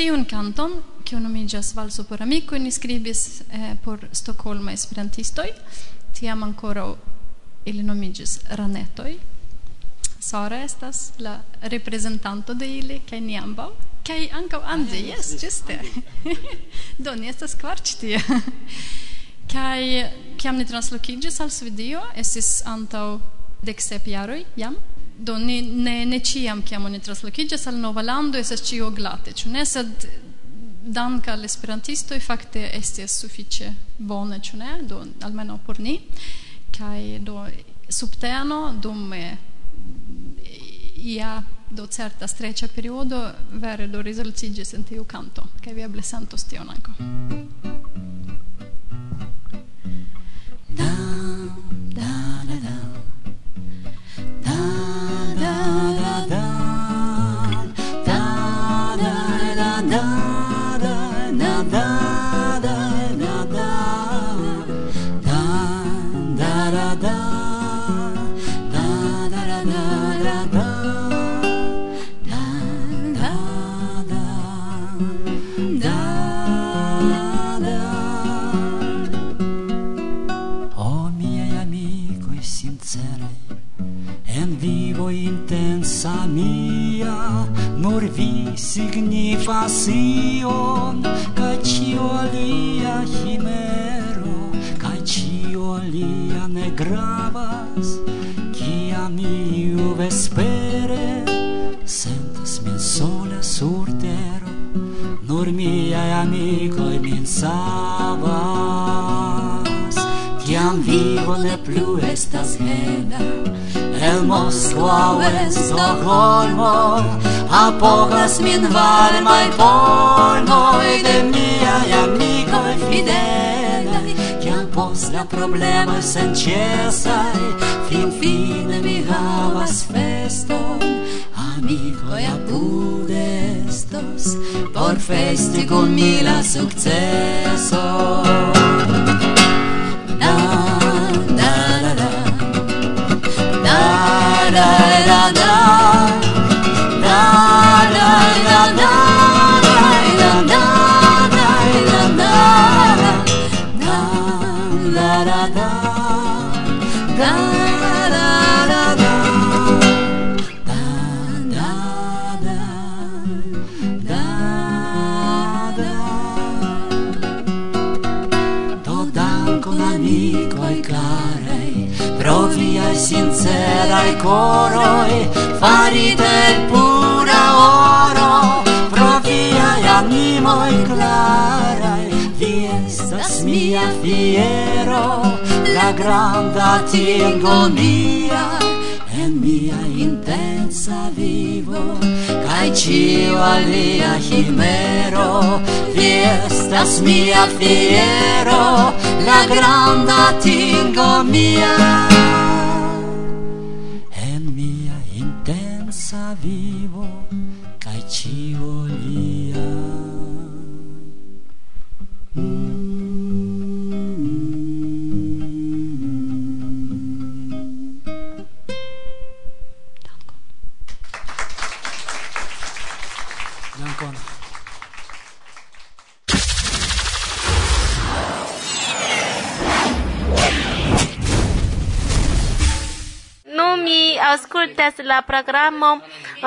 Tiun canton, kiu nomigas Valso por Amico, ni scribis eh, por Stokholma Esperantistoj, tiam ankoraŭ ili nomiĝis Ranetoj. Sara estas la reprezentanto de ili, kaj ni ambaŭ. Kaj ankaŭ Andi, ah, yes, ĝuste. Do, ni estas kvar ĉi tie. kaj kiam ni translokiĝis al Svedio, estis antaŭ deksep jaroj jam, do ne ne ne ciam kiam oni traslokiĝas al nova lando estas ĉio glate ĉu ne? Sed dank al e fakte estis sufiĉe bone ĉu ne? Do almenaŭ por ni. Kaj do subteno dum ia do certa streccia periodo vere do risaltigis en tiu canto, che vi eble sentos tion anco. signifacion kaj ĉio alia himero kaj ĉio alia ne gravas kiam iu vespere sentas min sola sur tero nur miaj amikoj min savas. Kiam vivo ne plu estas hela El Moskva ves Stokholmo A pokas min var mai de mia e amico e fidele Cian pos la problema sen cesai Fin fine mi havas feston Amico e apude estos Por festi con mila successos. lavoroi farite pura oro pro animo animoi clarai. Vi estas mia fiero la granda tingo mia en mia intensa vivo Kai cio alia chimero. Vi estas mia fiero La granda tingo mia Dankon. Nu mi la programo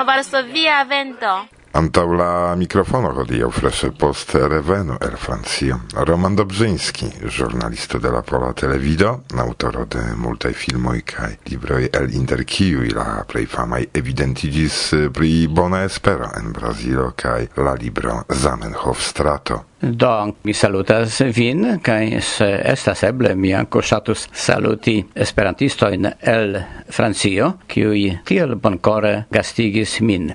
Varsovia Vento. Antaŭ la mikrofono hodiaŭ freŝe post reveno el Francio. Roman Dobrzyński, żurnalisto de la Pola Televido, aŭtoro de multaj filmoj kaj libroj el inter kiuj la plej famaj evidentiĝis pri Bona Espero en Brazilo kaj la libro Zamenhof Strato. Do, mi salutas vin, kaj se estas eble mi anko ŝatus saluti esperantistojn el Francio, kiuj tiel bonkore gastigis min.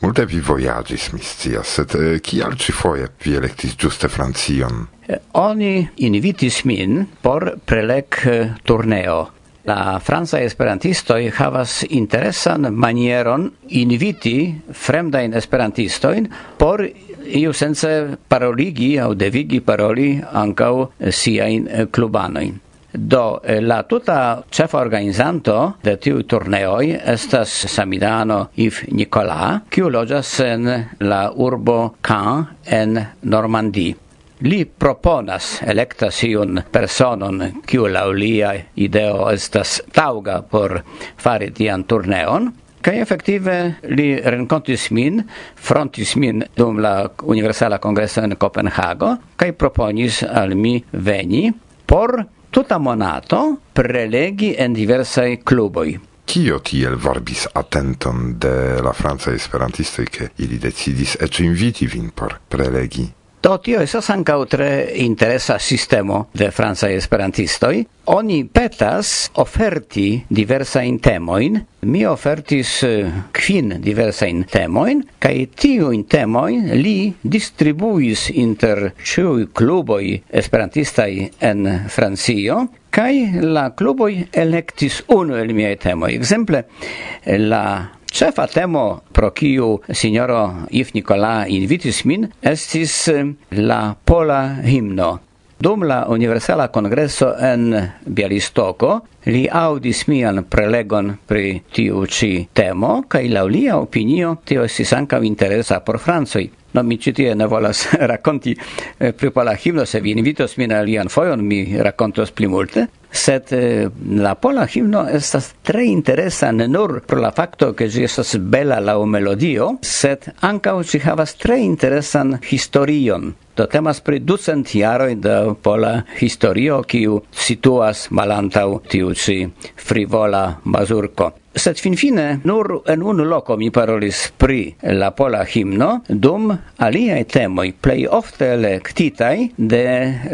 Multe vi vojaĝis, mi scias, sed eh, kial ĉifoje vi elektis ĝuste Francion? Eh, oni invitis min por prelek eh, turneo. La Franza esperantisto havas interesan manieron inviti fremdajn esperantistojn por iu sense paroligi au devigi paroli ancau siain clubanoin. Do eh, la tuta cefa organizanto de tiu torneoi estas Samidano Yves Nicola, kiu loĝas en la urbo Caen en Normandie. Li proponas electas iun personon kiu laŭ lia ideo estas tauga por fari tian turneon Kaj efektive li renkontis min, frontis min dum la Universala Kongreso en Kopenhago, kaj proponis al mi veni por tuta monato prelegi en diversaj kluboj. Kio tiel varbis atenton de la franca esperantistoj, ke ili decidis eĉ inviti vin por prelegi? Do tio esas ancau tre interesa sistemo de francaj esperantistoi. Oni petas oferti diversajn temoin. Mi ofertis eh, kvin temoin, kai kaj tiujn temoin li distribuis inter ciui kluboj esperantistaj en Francio, kai la cluboi electis unu el miei temoi. Exemple, la Cefa temo pro kiu signoro Yves Nicola invitis min estis eh, la pola himno. Dum la Universala Kongreso en Bialistoko li audis mian prelegon pri tiu ĉi temo kaj laŭ lia opinio tio estis ankaŭ interesa por francoj. No, mi citie ne volas rakonti eh, pri pola himno, se vi invitos min alian fojon, mi rakontos pli multe, sed eh, la pola himno estas tre interesa ne nur pro la facto ke ĝi estas bela la melodio, sed ankaŭ ĝi havas tre interesan historion. Do temas pri ducent jaroj de pola historio, kiu situas malantaŭ tiu ĉi frivola mazurko. Sed finfine nur en unu loko mi parolis pri la pola himno, dum aliae temoi plei ofte elektitaj de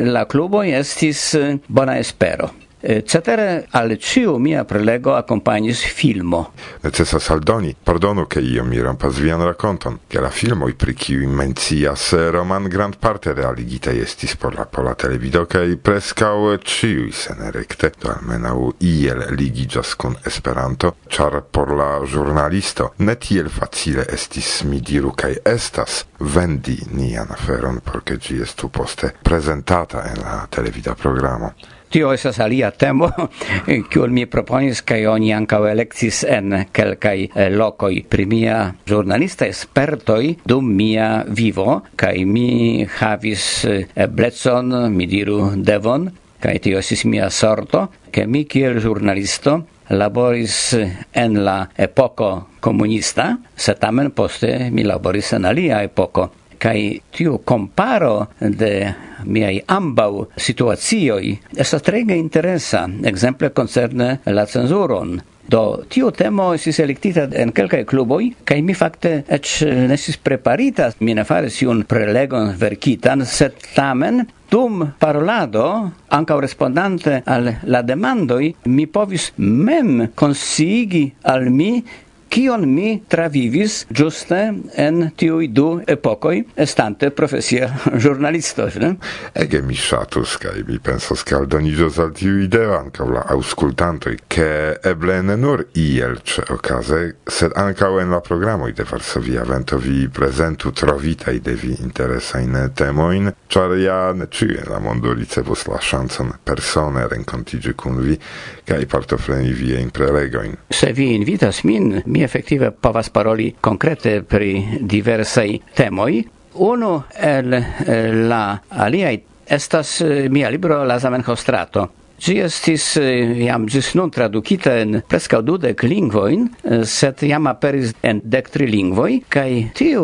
la cluboi estis eh, Bona Espero. Eh, cetere al ciu mia prelego accompagnis filmo. Necesas saldoni, pardonu che io mi rampas vian raconton, che la filmo pri kiuj mencias Roman grand parte realigite estis por la pola televido kaj preskaŭ ĉiuj senerekte, do almenaŭ iel ligigas con Esperanto, char por la giornalisto ne tiel facile estis mi diru kai estas vendi nian aferon por gi estu poste presentata en la televida programo tio esas alia temo, kiu mi proponis, kaj oni ankaŭ elektis en kelkaj eh, lokoj pri mia ĵurnalista espertoj dum mia vivo, kaj mi havis eh, eblecon, mi diru devon, kaj tio estis mia sorto, ke mi kiel ĵurnalisto laboris en la epoko komunista, se tamen poste mi laboris en alia epoko kai tiu comparo de miei ambau situazioi esa trege interesa, exemple concerne la censuron. Do tio temo si elektita en kelkaj cluboi kai mi fakte eĉ nesis preparita. Mi ne faris iun prelegon verkitan, sed tamen dum parolado anca respondante al la demandoi, mi povis mem consigi al mi kion mi travivis giuste en tiui du epokoi estante profesia giornalisto. Ne? Ege mi shatus, kai mi pensas, ke aldonigios al tiu ideo anca la auscultantoi, ke eble ne nur iel ce okaze, sed anca en la programoj de Varsovia Vento vi presentu trovitai de vi interesajn temoin, char ja ne ciu en la mondo ricevus la ŝancon persone rencontigi cun vi kai partofreni vi in prelegoin. Se vi invitas min, mi Ni efektive povas paroli konkrete pri diversaj temoj. Unu el eh, la aliaj estas eh, mia libro La Zamenhof strato Gi estis eh, jam gis nun tradukita en preskaŭ dudek lingvojn, eh, sed jam aperis en dek tri lingvoj kaj tiu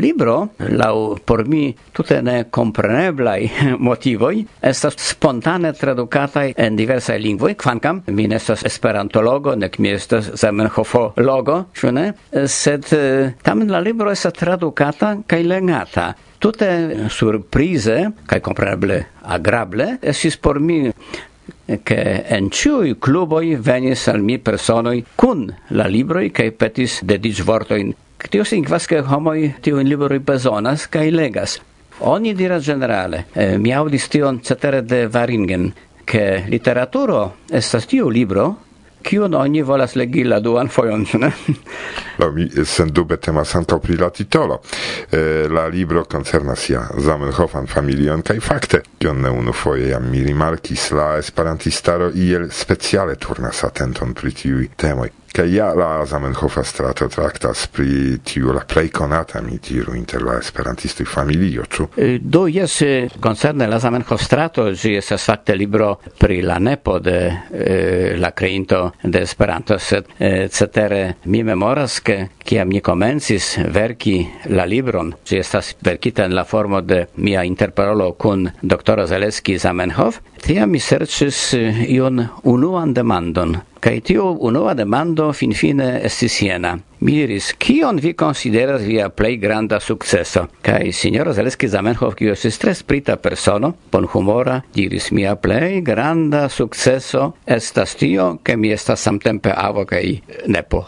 libro laŭ por mi tute ne kompreneblaj motivoj estas spontane tradukataj en diversaj lingvoj, kvankam mi ne estas esperantologo, nek mi estas Zamenhofologo, ĉu ne? Eh, sed tamen la libro estas tradukata kaj legata tute surprize kaj kompreneble agrable estis por mi che en ciui cluboi venis al mi personoi cun la libroi che petis dedic vortoin. Tio signifas che homoi tiuin libroi besonas cae legas. Oni dira generale, eh, mi audis tion cetere de Varingen, che literaturo estas tiu libro kiun oni volas legi la duan fojon, ne? La mi sendube temas ankaŭ pri la titolo. Eh, la libro koncernas ja Zamenhofan familion kaj fakte, kion ne unufoje jam mi rimarkis, la esperantistaro iel speciale turnas atenton pri tiuj temoj. Kaj ja la Zamenhofa strato traktas pri tiu la plej konata mi diru inter la esperantistoj familio, ĉu? Eh, do jes, eh, koncerne la Zamenhof strato, ĝi estas fakte libro pri la nepo de eh, la kreinto de Esperanto, sed eh, cetere mi memoras ke kiam ni komencis verki la libron, ĝi estas verkita en la formo de mia interparolo kun doktoro Zaleski Zamenhof, tiam mi serĉis eh, iun unuan demandon kaj tio unua demando finfine estis jena. Mi diris, kion vi consideras via plei granda successo? Kai signora Zaleski Zamenhof, kio estis tre prita persono, bonhumora, diris, mia plei granda successo estas tio, ke mi estas samtempe avo kai nepo.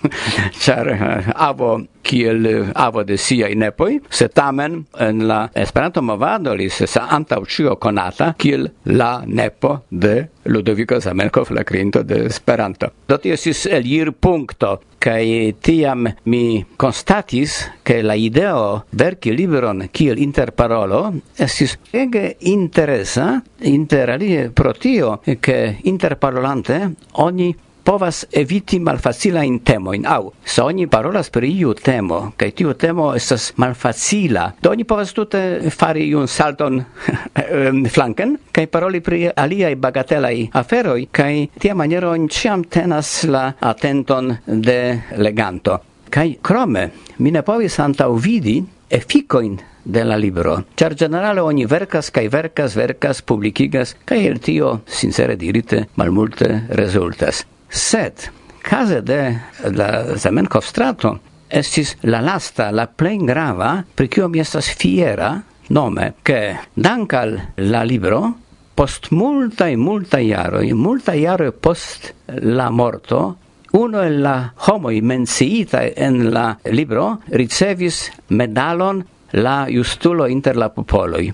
Char eh, avo kiel eh, avo de siaj nepoi, se tamen en la Esperanto movado li se antaŭ ĉio konata kiel la nepo de Ludovico Zamenhof, la crinto de Esperanto. Do tio estis elirpunkto kai tiam mi constatis che la ideo verki libron kiel interparolo estis ege interesa interalie pro tio che interparolante oni povas eviti malfacila in temo in au se oni parolas per iu temo kaj tiu temo estas malfacila do oni povas tute fari un salton flanken kaj paroli pri aliaj bagatelaj aferoj kaj tia maniero oni ĉiam tenas la atenton de leganto kaj krome mi ne povis antaŭ vidi efikoin de la libro. Ĉar generale oni vercas, kaj vercas, vercas, publicigas, kaj el tio sincere dirite malmulte resultas. Sed, case de la Zamenhof strato, estis la lasta, la plej grava, pri kio mi estas fiera, nome, che dankal la libro, post multai, multai jaroi, multai jaroi post la morto, uno el la homoi menciita en la libro ricevis medalon la justulo inter la popoloi.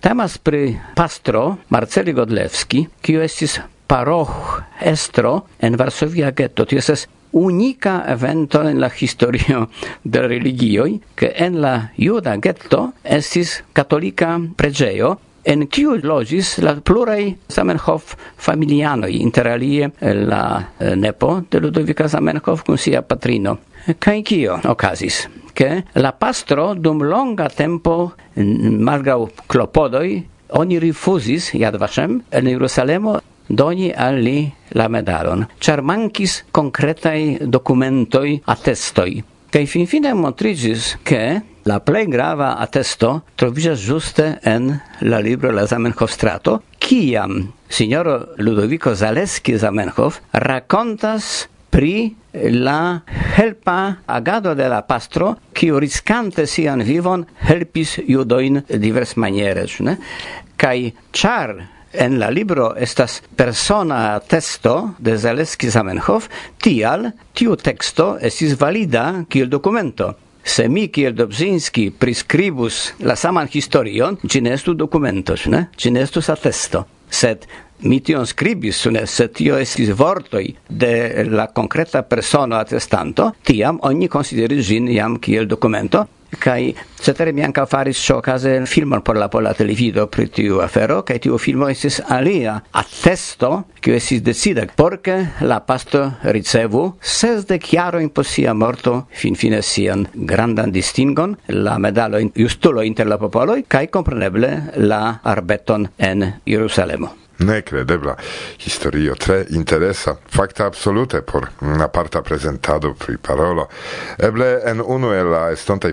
Temas pri pastro Marceli Godlewski, kiu estis paroch estro en Varsovia ghetto. Tio estas unika evento en la historio de religioi, che en la juda ghetto estis katolika pregeo, En kiu logis la plurai Zamenhof familianoj, interalie la eh, nepo de Ludovica Zamenhof kun sia patrino. Kaj kio okazis? Che la pastro dum longa tempo malgrau clopodoi, oni rifuzis Jadwaszem en Jerusalemo doni al li la medalon, char mancis concretai documentoi attestoi. Kaj finfine montrigis, che la plei grava attesto troviĝas giuste en la libro La Zamenhof-strato, kiam signoro Ludovico Zaleski Zamenhof rakontas pri la helpa agado de la pastro kiu riskante sian vivon helpis judoin divers maniere, ne? kai char en la libro estas persona testo de Zaleski Zamenhof, tial tiu texto estis valida kiel documento. Se mi kiel Dobzinski priskribus la saman historion, ĝi ne estu dokumento, ne? Ĝi ne estus atesto. Sed mi tion scribis, ne, se tio estis vortoi de la concreta persona atestanto, tiam oni consideris gin jam kiel documento, kai cetere mi anka faris so case filmon por la pola televido pri tiu afero kai tiu filmo estis alia attesto che estis decida porque la pasto ricevu sesdek chiaro in sia morto fin fine sian grandan distingon la medalo in, justulo inter la popoloi kai compreneble la arbeton en Jerusalemo necredebla historio, tre interesa, fakta absolute por aparta prezentado pri parolo. Eble en unu el la estontaj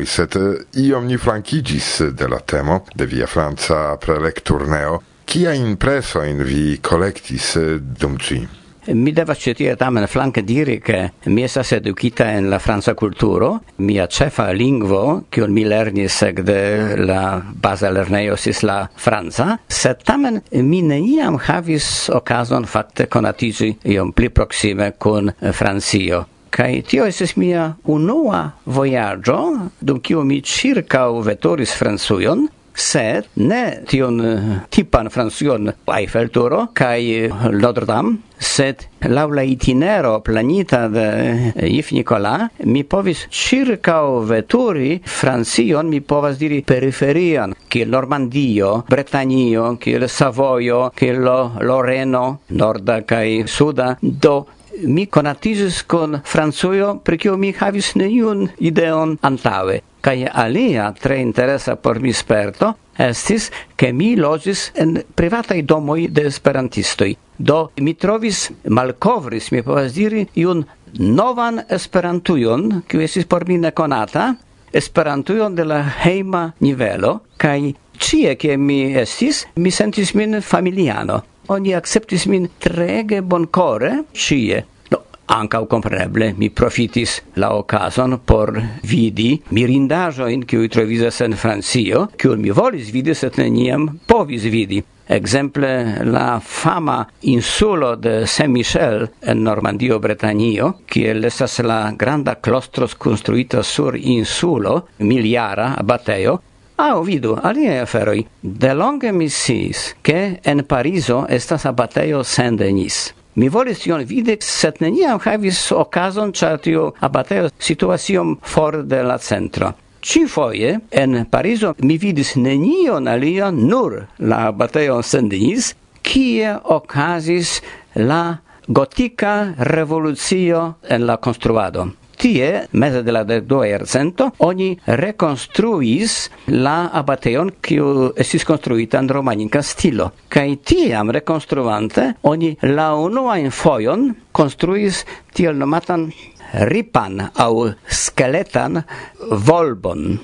i set eh, iom ni flankigis de la temo de via franca prelekturneo. Kia impreso in vi collectis eh, dum ci? Mi devas ĉi tamen flanke diri, che mi estas edukita en la franca culturo. Mia cefa lingvo, che mi lernis segde la base lerneo sis la franca, sed tamen mi neniam havis okazon fakte conatigi iom pli proxime kun Francio. Kai tio estis mia unua voyaggio, dum kiu mi ĉirkaŭ veturis Francujon, sed ne tion eh, tipan francion Eiffelturo kai eh, Notre Dame, sed laŭ la itinero planita de eh, Yves Nicola, mi povis ĉirkaŭ veturi Francion, mi povas diri periferian, kiel Normandio, Bretanio, kiel Savojo, kiel Loreno, norda kaj suda, do mi konatiĝis kun Francujo, pri kiu mi havis neniun ideon antaŭe. Kaj alia tre interesa por mi sperto estis, ke mi logis en privata domoi de esperantistoj. Do mi trovis, malkovris, mi povas diri, iun novan esperantujon, kiu estis por mi nekonata, esperantujon de la hejma nivelo, kaj cie, che mi estis, mi sentis min familiano. Oni akceptis min trege bonkore, cie. Ancau compreneble mi profitis la occasion por vidi mirindajoin cui trovisas en Francio, cui mi volis vidi, set neniam povis vidi. Exemple la fama insulo de Saint-Michel en Normandio, Bretanio, kiel estas la granda klostros konstruita sur insulo, miliara abatejo, au vidu, alie aferoi. De longe mi sis, che en Pariso estas abateo Saint-Denis. Mi volis tion vidi, set neniam havis okazon, ĉar tio abateo situasium for de la centro. Ci foie, en Parizo mi vidis nenion alion, nur la abateo Saint-Denis, kie okazis la gotika revolucio en la konstruado. Tie, mese de la dua ercento, oni reconstruis la abateon, kiu estis construita en romanica stilo. Kaj tiam, reconstruante, oni la unuajn foion construis tiel nomatan ripan au skeletan volbon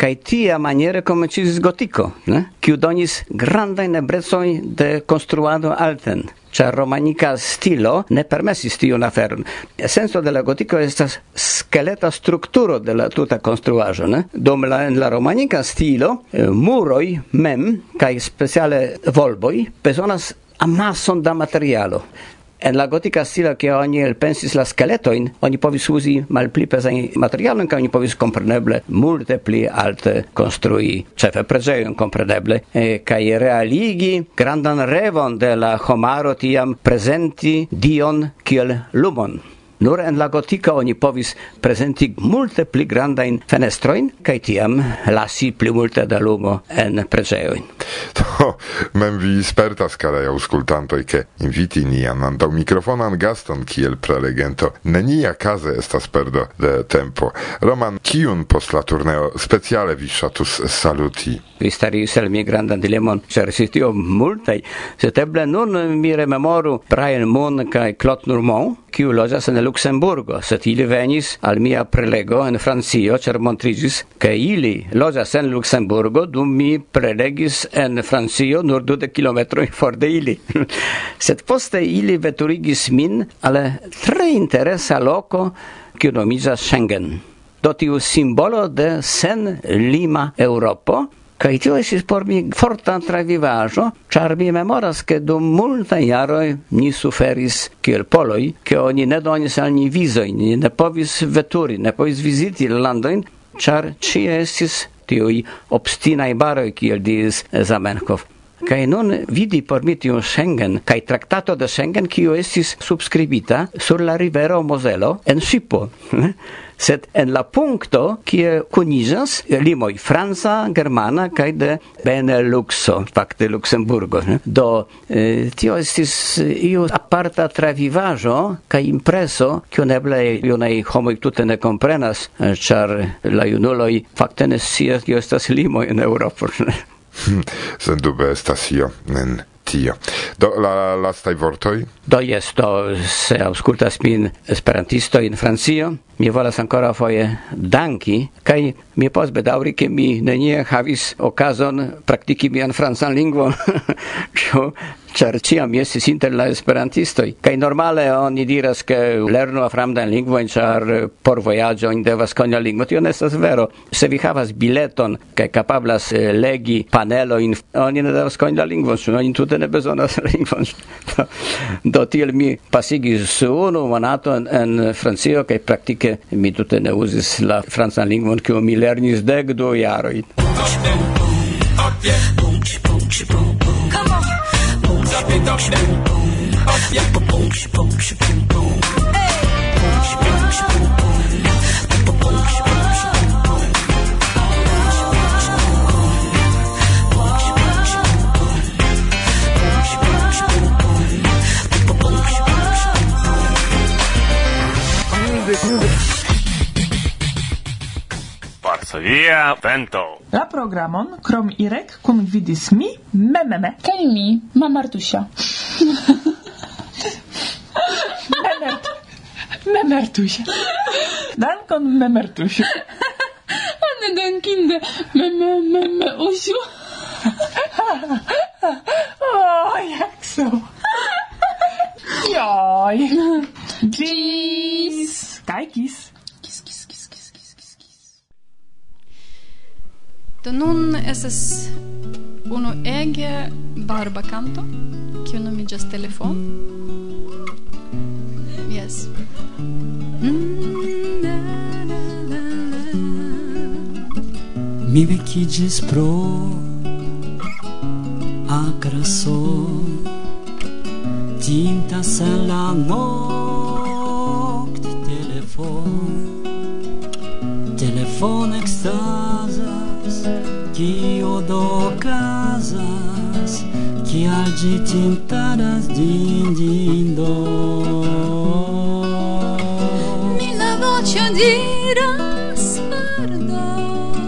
kai tia maniere komenciis gotiko, ne? Kiu donis grandain eblecojn de construado alten. char romanica stilo ne permesis tiun aferon. Senso de la gotiko estas skeleta strukturo de la tuta konstruaĵo, ne? Dum la en la romanica stilo, eh, muroj mem kaj speciale volboj bezonas amason da materialo. En la gotika stilo ke oni elpensis la skeletoin, oni povis uzi malpli pezajn materialon kaj oni povis kompreneble multe pli alte konstrui, ĉefe preĝejon kompreneble, e, kaj realigi grandan revon de la homaro tiam prezenti Dion kiel lumon. Nur en la gotika oni povis prezenti multe pli grandajn fenestrojn kaj tiam lasi pli multe da lumo en preĝejojn. Do, oh, mem vi spertas, karaj aŭskultantoj, ke inviti nian antaŭ mikrofonan gaston kiel prelegento. Nenia kaze estas perdo de tempo. Roman, kiun post la turneo speciale vi ŝatus saluti? Vi starigis el mi grandan dilemon, ĉar estis tiom multaj, sed eble nun mi rememoru Brian Moon kaj Claude Normand, kiu loĝas en Luxemburgo, sed ili venis al mia prelego en Francio, cer montrigis, che ili lojas en Luxemburgo, dum mi prelegis en Francio nur 20 kilometroj for de ili. sed poste ili veturigis min al tre interesa loco, kiu nomizas Schengen do tiu simbolo de sen lima Europo Kaj tio estis por mi forta travivaĵo, ĉar mi memoras, ke dum multaj jaroj ni suferis kiel poloj, ke oni ne donis al ni vizojn, ni ne povis veturi, ne povis viziti landojn, ĉar ĉie estis tiuj obstinaj baroj, kiel diris Zamenhof kai nun vidi por mi tiun Schengen kai traktato de Schengen kiu estis subskribita sur la rivero Mozelo en Sipo sed en la punkto kie kuniĝas limoj franca, germana kaj de Beneluxo, fakte Luxemburgo. Ne? Do eh, tio estis eh, iu aparta travivaĵo kaj impreso, kiun eble junaj homoj tute ne komprenas, eh, ĉar la junuloj fakte ne scias kio estas limoj en Eŭropo. Hmm. Sendube estas io en tio. Do la lastaj vortoj? Do jes, do se aŭskultas min esperantisto in Francio, mi volas ankoraŭ foje danki kaj mi postbedaŭri, ke mi nenie havis okazon praktiki mian francan lingvon, ĉar ĉiam mi estis la esperantistoi. Kaj normale oni diras, ke lernu fremdan lingvojn, ĉar por vojaĝojn devas koni la lingvo. Tio ne estas vero. Se vi havas bileton kaj kapablas eh, legi panelo in... oni ne devas koni la lingvon, ĉu oni tute ne bezonas lingvon. Do tiel mi pasigi su unu manato en Francio kaj praktike mi tute ne uzis la francan lingvon, kiu mi lernis dek du jaroj. Come on. Boom, boom, boom, boom. Up. Boom, boom, boom, boom. Hey. Boom, boom, boom, boom. Boom, boom, boom, boom. Varsovia vento. La programon krom Irek kun vidis mi mememe. Kaj mi, mamartusia. Memert. Memertusia. Dankon memertusia. Anne dankinde meme meme usiu. O, jak są. Joj. Gis. Kaj kis? Do nun esas unu ege barba canto, kiu nomiĝas telefon. Yes. Mi vekiĝis pro akraso tinta salano. de tintaras din din do. Mila voce diras pardon.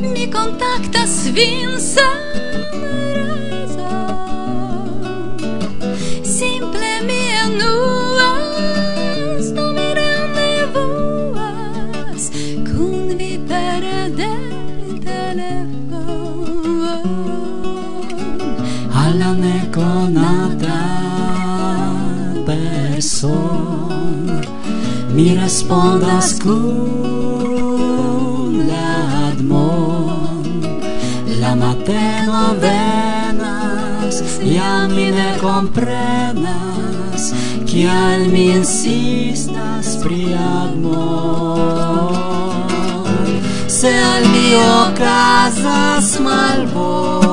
Mi contactas vin sen raza Simple mi enuas No mi rendevuas Kun vi per del telefono nekonata person. Mi respondas cum la admon la mateno venas ja mi ne comprenas kial mi insistas pri admon se al mi okazas malbon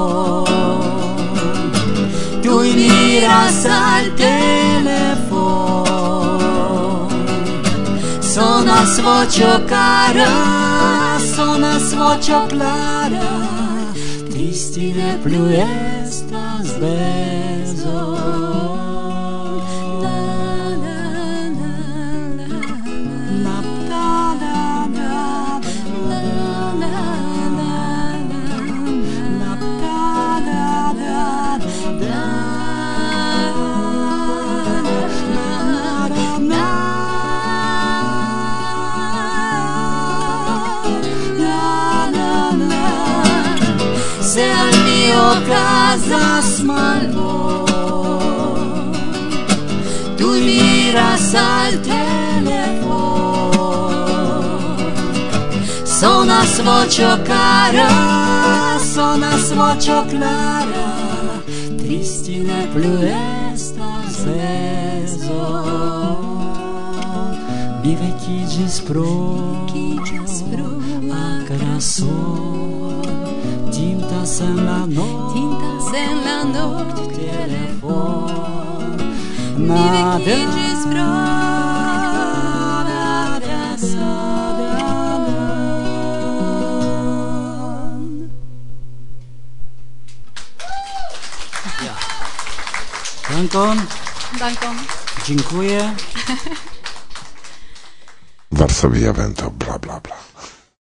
miras al telefon. Sonas vocio cara, sonas vocio clara Tristi ne plu estas bel casas malbon Tu miras al telefon Sonas voĉo cara Sonas voĉo clara Tristi ne plu estas bezo Mi vecigis pro Acra son tintas en la noche tintas en la noche telefon nada de Ja. Dankon. Dankon. Dziękuję. Varsovia Vento, bla bla bla.